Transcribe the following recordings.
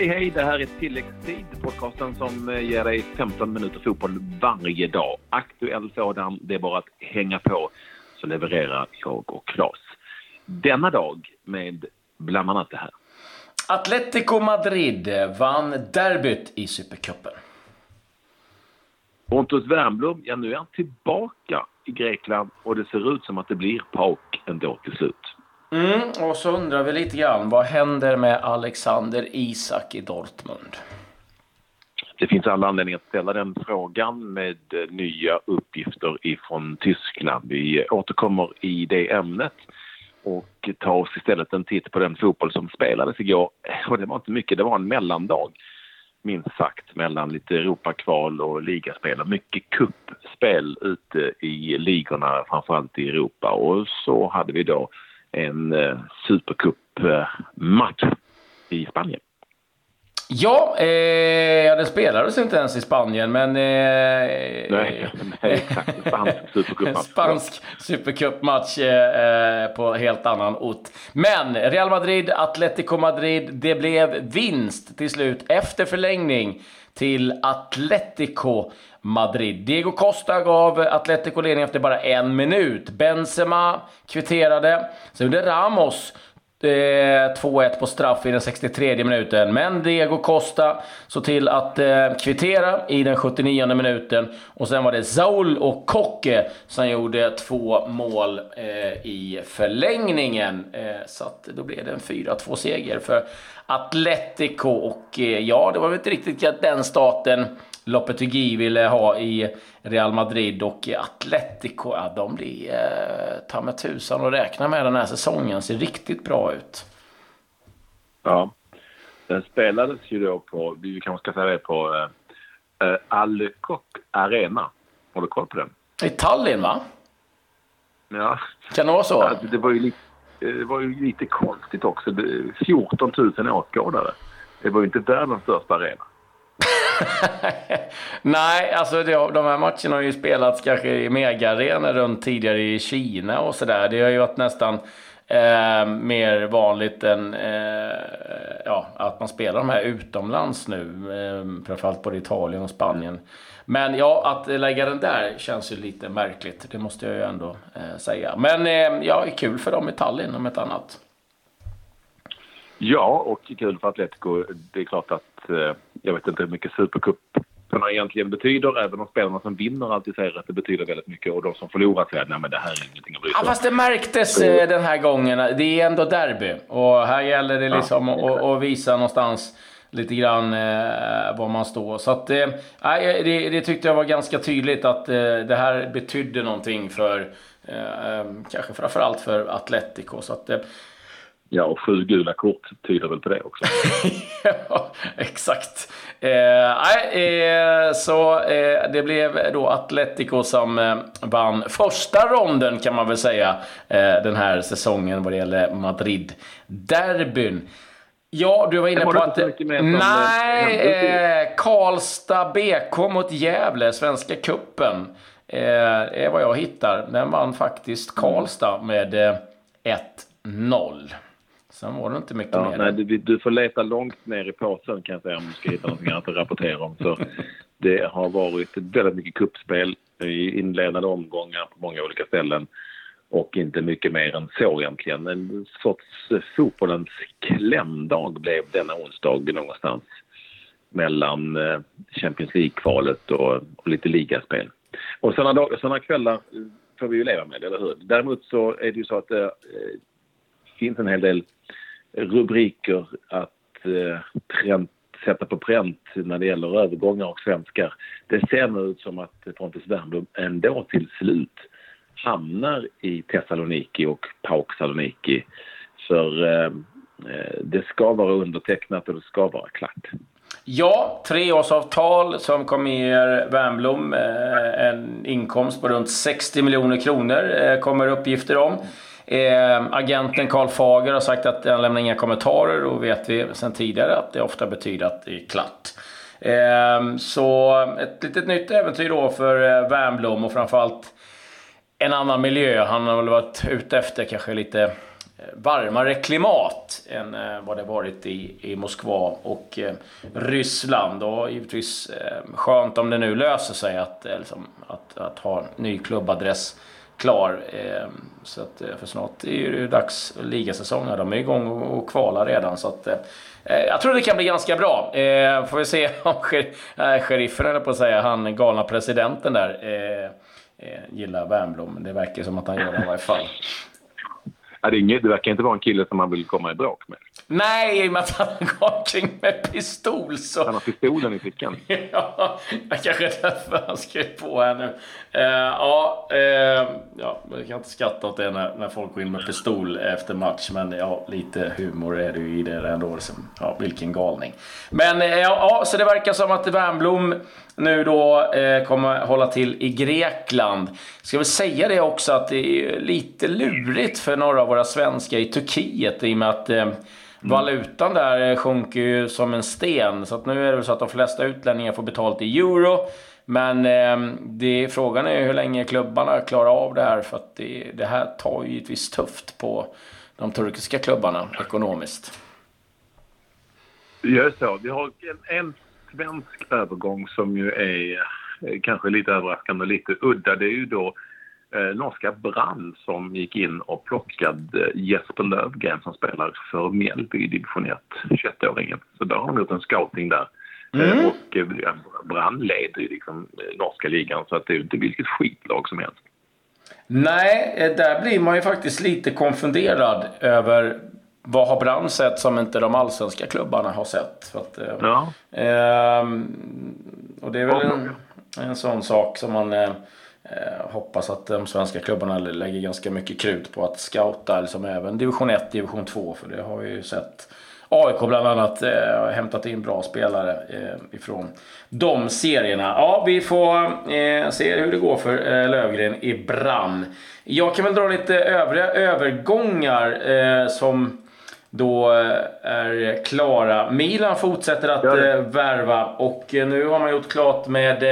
Hej, hej! Det här är Tilläggstid, podcasten som eh, ger dig 15 minuter fotboll varje dag. Aktuell sådan. Det är bara att hänga på så levererar jag och Claes. Denna dag med bland annat det här. Atletico Madrid vann derbyt i Supercupen. Pontus Wernbloom, ja nu är han tillbaka i Grekland och det ser ut som att det blir PAOK ändå till slut. Mm, och så undrar vi lite grann, vad händer med Alexander Isak i Dortmund? Det finns alla anledningar att ställa den frågan med eh, nya uppgifter ifrån Tyskland. Vi återkommer i det ämnet och tar oss istället en titt på den fotboll som spelades igår. Och det var inte mycket, det var en mellandag minst sagt mellan lite Europakval och ligaspel. Mycket kuppspel ute i ligorna, framförallt i Europa. Och så hade vi då en eh, supercupmatch i Spanien. Ja, eh, det spelades inte ens i Spanien, men... Eh, nej, nej, exakt. Spansk supercupmatch. Spansk supercupmatch eh, på helt annan ort. Men Real Madrid, Atletico Madrid, det blev vinst till slut efter förlängning till Atletico Madrid. Diego Costa gav Atletico ledning efter bara en minut. Benzema kvitterade. Sen gjorde Ramos Eh, 2-1 på straff i den 63 minuten. Men Diego Costa såg till att eh, kvittera i den 79 minuten. Och sen var det Saul och Kocke som gjorde två mål eh, i förlängningen. Eh, så att då blev det en 4-2 seger för Atletico. Och eh, ja, det var väl inte riktigt den staten. Lopetegui ville ha i Real Madrid och Atletico, ja, de blir eh, ta med tusan och räkna med den här säsongen. Ser riktigt bra ut. Ja. Den spelades ju då på, vi kanske ska säga det, på eh, eh Alcock Arena. Har du koll på den? I Tallinn, va? Ja. Kan det vara så? Alltså, det, var ju lite, det var ju lite konstigt också. 14 000 åskådare. Det var ju inte världens största arena. Nej, alltså det, de här matcherna har ju spelats kanske i megaarenor runt tidigare i Kina och sådär. Det har ju varit nästan eh, mer vanligt än eh, ja, att man spelar de här utomlands nu. Eh, framförallt både Italien och Spanien. Men ja, att lägga den där känns ju lite märkligt. Det måste jag ju ändå eh, säga. Men eh, ja, kul för dem i Tallinn om ett annat. Ja, och kul för Atletico. Det är klart att eh, jag vet inte hur mycket Supercuperna egentligen betyder, även om spelarna som vinner alltid säger att det betyder väldigt mycket och de som förlorar säger att det här är ingenting att bry sig om. Ja, fast det märktes eh, den här gången. Det är ändå derby och här gäller det liksom ja, att visa någonstans lite grann eh, var man står. Så att, eh, det, det, tyckte jag var ganska tydligt att eh, det här betydde någonting för, eh, eh kanske framförallt för Atletico. Så att, eh, Ja, och sju gula kort tyder väl på det också. ja, exakt. Eh, eh, så eh, det blev då Atletico som eh, vann första ronden kan man väl säga eh, den här säsongen vad det gäller Madrid-derbyn. Ja, du var inne på att... Nej, eh, Karlstad BK mot Gävle, Svenska Kuppen är vad jag hittar. Den vann faktiskt Karlstad med 1-0. Sen var det inte mycket ja, mer. Nej, du, du, får leta långt ner i påsen kan jag säga om du ska hitta någonting annat att rapportera om. Så det har varit väldigt mycket kuppspel i inledande omgångar på många olika ställen och inte mycket mer än så egentligen. En sorts fotbollens klämdag blev denna onsdag någonstans mellan eh, Champions League-kvalet och, och lite ligaspel. Och sådana, sådana kvällar får vi ju leva med, eller hur? Däremot så är det ju så att eh, finns en hel del rubriker att eh, pränt, sätta på pränt när det gäller övergångar och svenskar. Det ser nu ut som att Pontus Wernbloom ändå till slut hamnar i Thessaloniki och Pauk Saloniki. För eh, eh, det ska vara undertecknat och det ska vara klart. Ja, treårsavtal som kommer ge Wernbloom eh, en inkomst på runt 60 miljoner kronor, eh, kommer uppgifter om. Eh, agenten Karl Fager har sagt att han lämnar inga kommentarer och vet vi sedan tidigare att det ofta betyder att det är klart. Eh, så ett litet nytt äventyr då för eh, Wernbloom och framförallt en annan miljö. Han har väl varit ute efter kanske lite eh, varmare klimat än eh, vad det varit i, i Moskva och eh, Ryssland. Och givetvis skönt om det nu löser sig att, liksom, att, att ha ny klubbadress klar. Ehm, så att, eh, för snart är det dags ligasäsong. De är igång och kvalar redan. Så att, eh, eh, jag tror det kan bli ganska bra. Får vi se om sheriffen, eller på att säga, han galna presidenten där gillar Wernbloom. Det verkar som att han gör det i varje fall. Ja, det, inget, det verkar inte vara en kille som man vill komma i bråk med. Nej, i och med att han går omkring med pistol så... Han har pistolen i fickan. ja, jag kanske är därför han skrev på här nu. Uh, ja, uh, ja, jag kan inte skratta åt det när, när folk går in med pistol efter match. Men ja, lite humor är det ju i det ändå. Liksom. Ja, vilken galning. Men uh, ja, så det verkar som att Wernbloom nu då eh, kommer hålla till i Grekland. Ska väl säga det också att det är lite lurigt för några av våra svenskar i Turkiet i och med att eh, valutan där eh, sjunker ju som en sten. Så att nu är det så att de flesta utlänningar får betalt i euro. Men eh, det, frågan är hur länge klubbarna klarar av det här. För att det, det här tar ju givetvis tufft på de turkiska klubbarna ekonomiskt. Just så. Vi har en, en svensk övergång som ju är eh, kanske lite överraskande och lite udda. Det är ju då eh, norska Brann som gick in och plockade Jesper Lövgren som spelar för Mjällby i division 1, 21-åringen. Så där har de gjort en scouting där. Eh, mm. Och eh, Brann leder ju liksom norska ligan så att det är ju inte vilket skitlag som helst. Nej, där blir man ju faktiskt lite konfunderad över vad har Brann sett som inte de allsvenska klubbarna har sett? För att, eh, ja. eh, och det är väl en, en sån sak som man eh, eh, Eh, hoppas att de svenska klubbarna lägger ganska mycket krut på att scouta, liksom även division 1, division 2. För det har vi ju sett. AIK bland annat eh, har hämtat in bra spelare eh, ifrån de serierna. Ja, vi får eh, se hur det går för eh, Lövgren i Brann. Jag kan väl dra lite övriga övergångar eh, som då eh, är klara. Milan fortsätter att eh, värva och eh, nu har man gjort klart med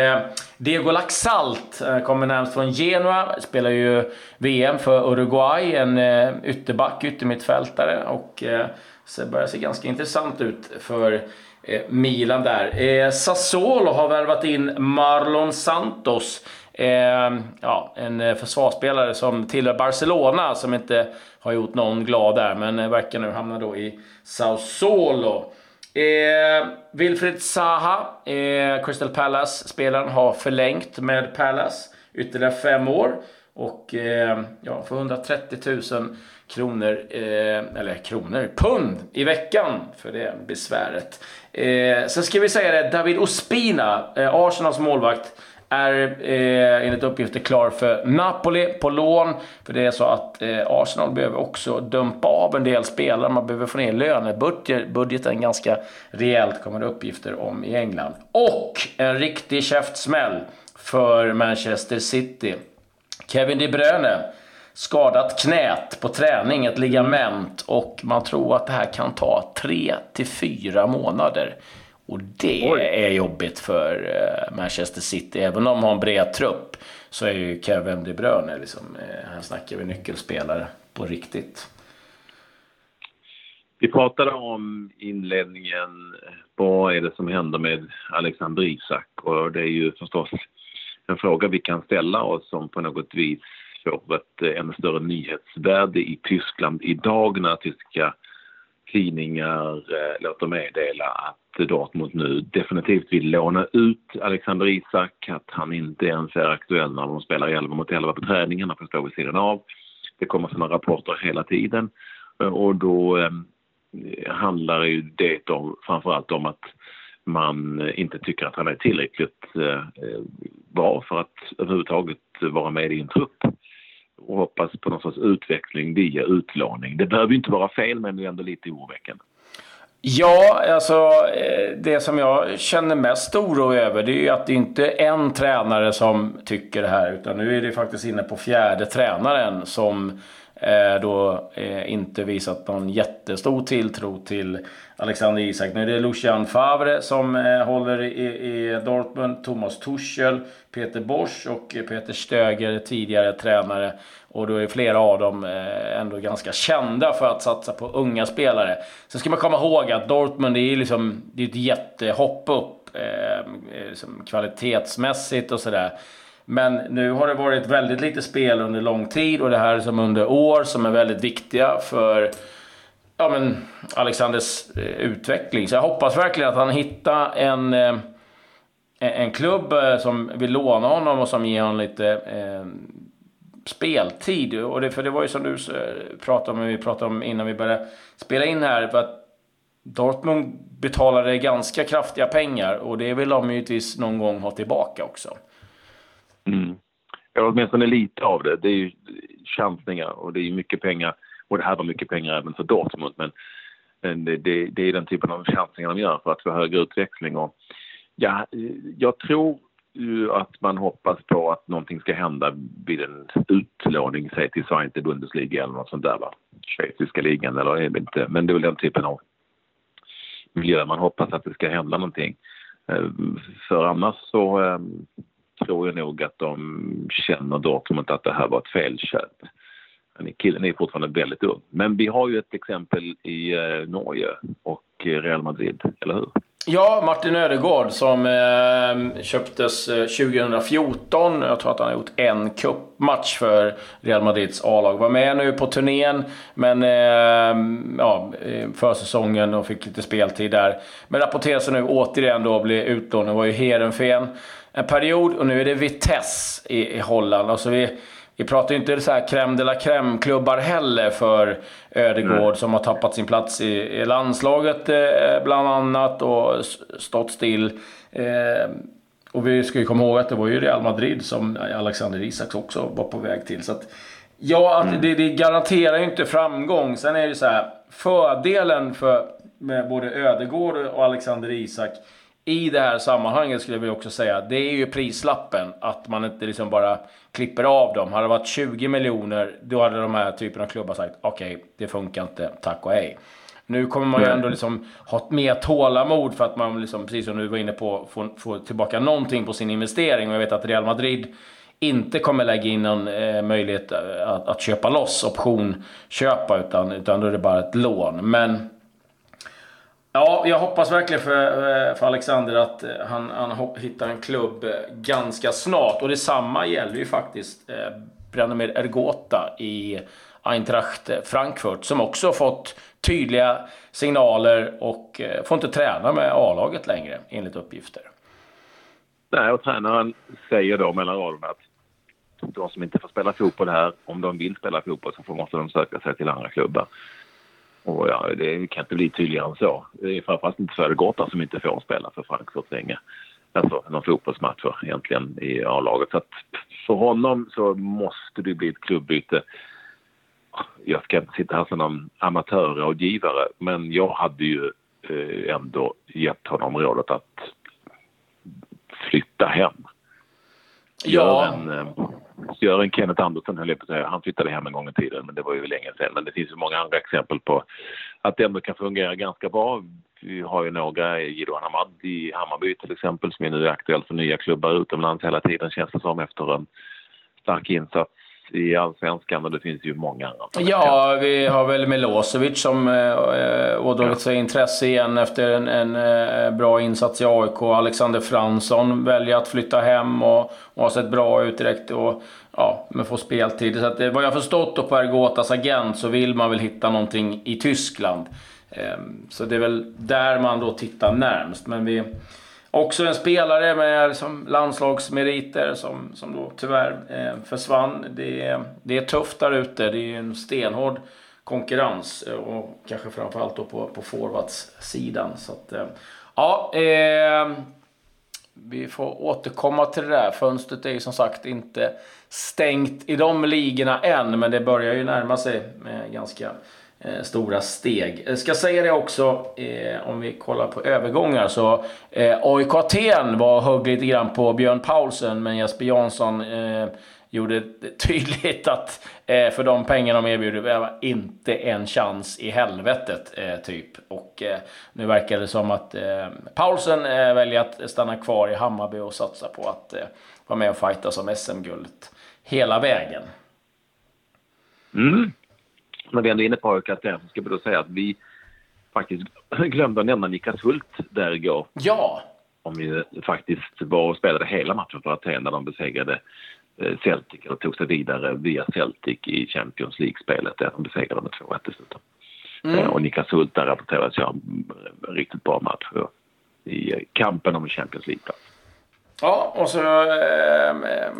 Diego Laxalt. Kommer närmast från Genoa. Spelar ju VM för Uruguay. En ytterback, yttermittfältare. Och så börjar se ganska intressant ut för Milan där. Sassuolo har värvat in Marlon Santos. Eh, ja, en eh, försvarsspelare som tillhör Barcelona som inte har gjort någon glad där, men eh, verkar nu hamna då i Sao Solo. Eh, Wilfred Zaha, eh, Crystal Palace-spelaren, har förlängt med Palace ytterligare fem år. Och eh, ja, för 130 000 kronor, eh, eller kronor, pund i veckan för det besväret. Eh, sen ska vi säga det, David Ospina, eh, Arsenals målvakt, är eh, enligt uppgifter klar för Napoli på lån. För det är så att eh, Arsenal behöver också dumpa av en del spelare. Man behöver få ner lönebudgeten ganska rejält, kommer det uppgifter om i England. Och en riktig käftsmäll för Manchester City. Kevin De Bruyne skadat knät på träning, ett ligament och man tror att det här kan ta 3 till 4 månader. Och det Oj. är jobbigt för eh, Manchester City. Även om de har en bred trupp så är ju Kevin De Bruyne, liksom, eh, här snackar vi nyckelspelare på riktigt. Vi pratade om inledningen. Vad är det som händer med Alexander Isak? Och det är ju förstås en fråga vi kan ställa oss som på något vis får ett eh, ännu större nyhetsvärde i Tyskland idag när tyska tidningar eh, låter meddela att Dortmund nu definitivt vill låna ut Alexander Isak, att han inte ens är aktuell när de spelar 11 mot 11 på träningarna, för stå vid sidan av. Det kommer sådana rapporter hela tiden. Eh, och då eh, handlar ju det om, framförallt om att man inte tycker att han är tillräckligt eh, eh bra för att överhuvudtaget vara med i en trupp och hoppas på någon sorts utveckling via utlåning. Det behöver inte vara fel, men det är ändå lite oroväckande. Ja, alltså eh, det som jag känner mest oro över det är ju att det inte är en tränare som tycker det här utan nu är det faktiskt inne på fjärde tränaren som Eh, då eh, inte visat någon jättestor tilltro till Alexander Isak. Nu är det Lucian Favre som eh, håller i, i Dortmund, Thomas Tuchel, Peter Bosch och eh, Peter Stöger, tidigare tränare. Och då är flera av dem eh, ändå ganska kända för att satsa på unga spelare. Sen ska man komma ihåg att Dortmund är liksom, det är ett jättehopp upp eh, liksom kvalitetsmässigt och sådär. Men nu har det varit väldigt lite spel under lång tid och det här är som under år som är väldigt viktiga för ja, men Alexanders eh, utveckling. Så jag hoppas verkligen att han hittar en, eh, en klubb eh, som vill låna honom och som ger honom lite eh, speltid. Och det, för det var ju som du pratade om, vi pratade om innan vi började spela in här. För att Dortmund betalade ganska kraftiga pengar och det vill de givetvis någon gång ha tillbaka också. Mm. Ja, åtminstone lite av det. Det är ju chansningar och det är mycket pengar. Och det här var mycket pengar även för Dortmund. Men, men det, det, det, är den typen av chansningar de gör för att få högre utveckling. Och, ja, jag tror ju att man hoppas på att någonting ska hända vid en utlåning, säg till Zweite Bundesliga eller något sånt där. Va? Schweiziska ligan eller inte. Men det är väl den typen av miljö man hoppas att det ska hända någonting. Eh, för annars så ehm, tror jag nog att de känner Dortmund att det här var ett felköp. Killen är fortfarande väldigt ung. Men vi har ju ett exempel i eh, Norge och eh, Real Madrid, eller hur? Ja, Martin Ödegård som eh, köptes eh, 2014. Jag tror att han har gjort en cupmatch för Real Madrids A-lag. Var med nu på turnén, men eh, ja, eh, försäsongen och fick lite speltid där. Men rapporterar sig nu återigen då bli utlånad. Det var ju Heerenveen en period och nu är det Vitesse i, i Holland. Alltså vi, vi pratar ju inte så här crème de la crème-klubbar heller för Ödegård mm. som har tappat sin plats i, i landslaget eh, bland annat och stått still. Eh, och vi ska ju komma ihåg att det var ju Real Madrid som Alexander Isaks också var på väg till. Så att, ja, att mm. det, det, garanterar ju inte framgång. Sen är det så här, fördelen för med både Ödegård och Alexander Isak i det här sammanhanget skulle jag också säga, det är ju prislappen. Att man inte liksom bara klipper av dem. Hade det varit 20 miljoner, då hade de här typen av klubbar sagt okej, okay, det funkar inte, tack och hej. Nu kommer man ju ändå liksom ha mer tålamod för att man, liksom, precis som du var inne på, får, får tillbaka någonting på sin investering. Och jag vet att Real Madrid inte kommer lägga in någon eh, möjlighet att, att, köpa loss optionköpa, utan, utan då är det bara ett lån. Men Ja, jag hoppas verkligen för, eh, för Alexander att eh, han, han hittar en klubb eh, ganska snart. Och detsamma gäller ju faktiskt eh, Branimir Ergota i Eintracht Frankfurt som också har fått tydliga signaler och eh, får inte träna med A-laget längre enligt uppgifter. Nej, och tränaren säger då mellan raderna att de som inte får spela fotboll här, om de vill spela fotboll så måste de söka sig till andra klubbar. Och ja, det kan inte bli tydligare än så. Det är framförallt inte Söder Gåta som inte får spela för Frankfurt länge. Alltså någon fotbollsmatcher egentligen i A-laget. Så att för honom så måste det bli ett klubbyte. Jag ska inte sitta här som någon amatörrådgivare men jag hade ju eh, ändå gett honom rådet att flytta hem. Ja. Eh, gör en Kenneth Andersson höll jag på att säga. Han flyttade hem en gång i tiden men det var ju länge sedan. Men det finns ju många andra exempel på att det ändå kan fungera ganska bra. Vi har ju några, Jido Hamad i Hammarby till exempel som är nu aktuell för nya klubbar utomlands hela tiden känns det som efter en stark insats i allsvenskan och det finns ju många andra. Ja, vi har väl Milosevic som eh, ådragit sig intresse igen efter en, en eh, bra insats i AIK. Alexander Fransson väljer att flytta hem och, och har sett bra ut direkt. Och, ja, men får speltid. Så att, vad jag förstått då på Ergotas agent så vill man väl hitta någonting i Tyskland. Eh, så det är väl där man då tittar närmst. Men vi Också en spelare med som landslagsmeriter som, som då tyvärr eh, försvann. Det är, det är tufft där ute. Det är en stenhård konkurrens eh, och kanske framförallt då på, på forwardssidan. Så att, eh, ja, eh, vi får återkomma till det där. Fönstret är ju som sagt inte stängt i de ligorna än, men det börjar ju närma sig med ganska Eh, stora steg. Eh, jag ska säga det också, eh, om vi kollar på övergångar, så eh, AIK Aten var högg lite grann på Björn Paulsen, men Jesper Jansson eh, gjorde det tydligt att eh, för de pengar de erbjuder, det var inte en chans i helvetet eh, typ. Och eh, nu verkar det som att eh, Paulsen eh, väljer att stanna kvar i Hammarby och satsa på att eh, vara med och fighta om SM-guldet hela vägen. Mm. När vi ändå är inne på karaktären så ska vi då säga att vi faktiskt glömde att nämna Niklas Hult där igår. Ja! Om vi faktiskt var och spelade hela matchen för Aten när de besegrade eh, Celtic, eller tog sig vidare via Celtic i Champions League-spelet där de besegrade med 2-1 dessutom. Mm. Och Niklas Hult där rapporterades göra en riktigt bra match i kampen om Champions League-plats. Ja, och så eh,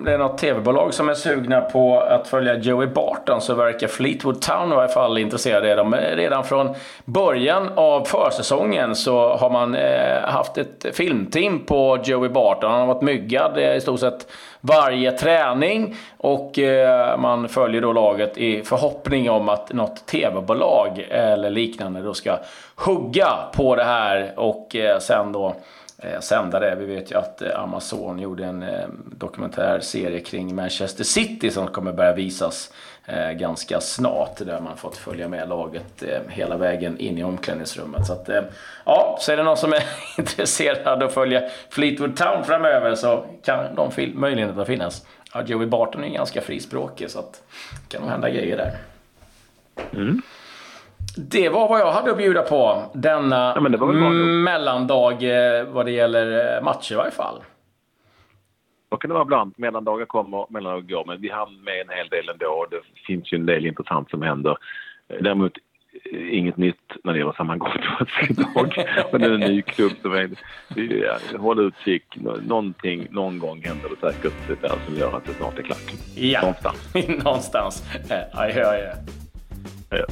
det är något tv-bolag som är sugna på att följa Joey Barton så verkar Fleetwood Town i varje fall intresserade. De, redan från början av försäsongen så har man eh, haft ett filmteam på Joey Barton. Han har varit myggad eh, i stort sett varje träning och eh, man följer då laget i förhoppning om att något tv-bolag eller liknande då ska hugga på det här och eh, sen då eh, sända det. Vi vet ju att eh, Amazon gjorde en eh, dokumentärserie kring Manchester City som kommer börja visas eh, ganska snart. Där man fått följa med laget eh, hela vägen in i omklädningsrummet. Så att, eh, ja, så är det någon som är intresserad av att följa Fleetwood Town framöver så kan de möjligheterna finnas. Ja, Joey Barton är ganska frispråkig så att det kan nog hända grejer där. Mm. Det var vad jag hade att bjuda på denna ja, mellandag eh, vad det gäller eh, matcher i varje fall. Så kan det vara ibland. Mellandagar kommer, mellandagar går. Men vi hann med en hel del ändå. Det finns ju en del intressant som händer. Däremot eh, inget nytt när det gäller sammankomstdag. och det är en ny klubb som är... Håll utkik. Någonting, någon gång händer det säkert där som gör att det snart är klart. Ja, någonstans. någonstans. Adjö, adjö. adjö.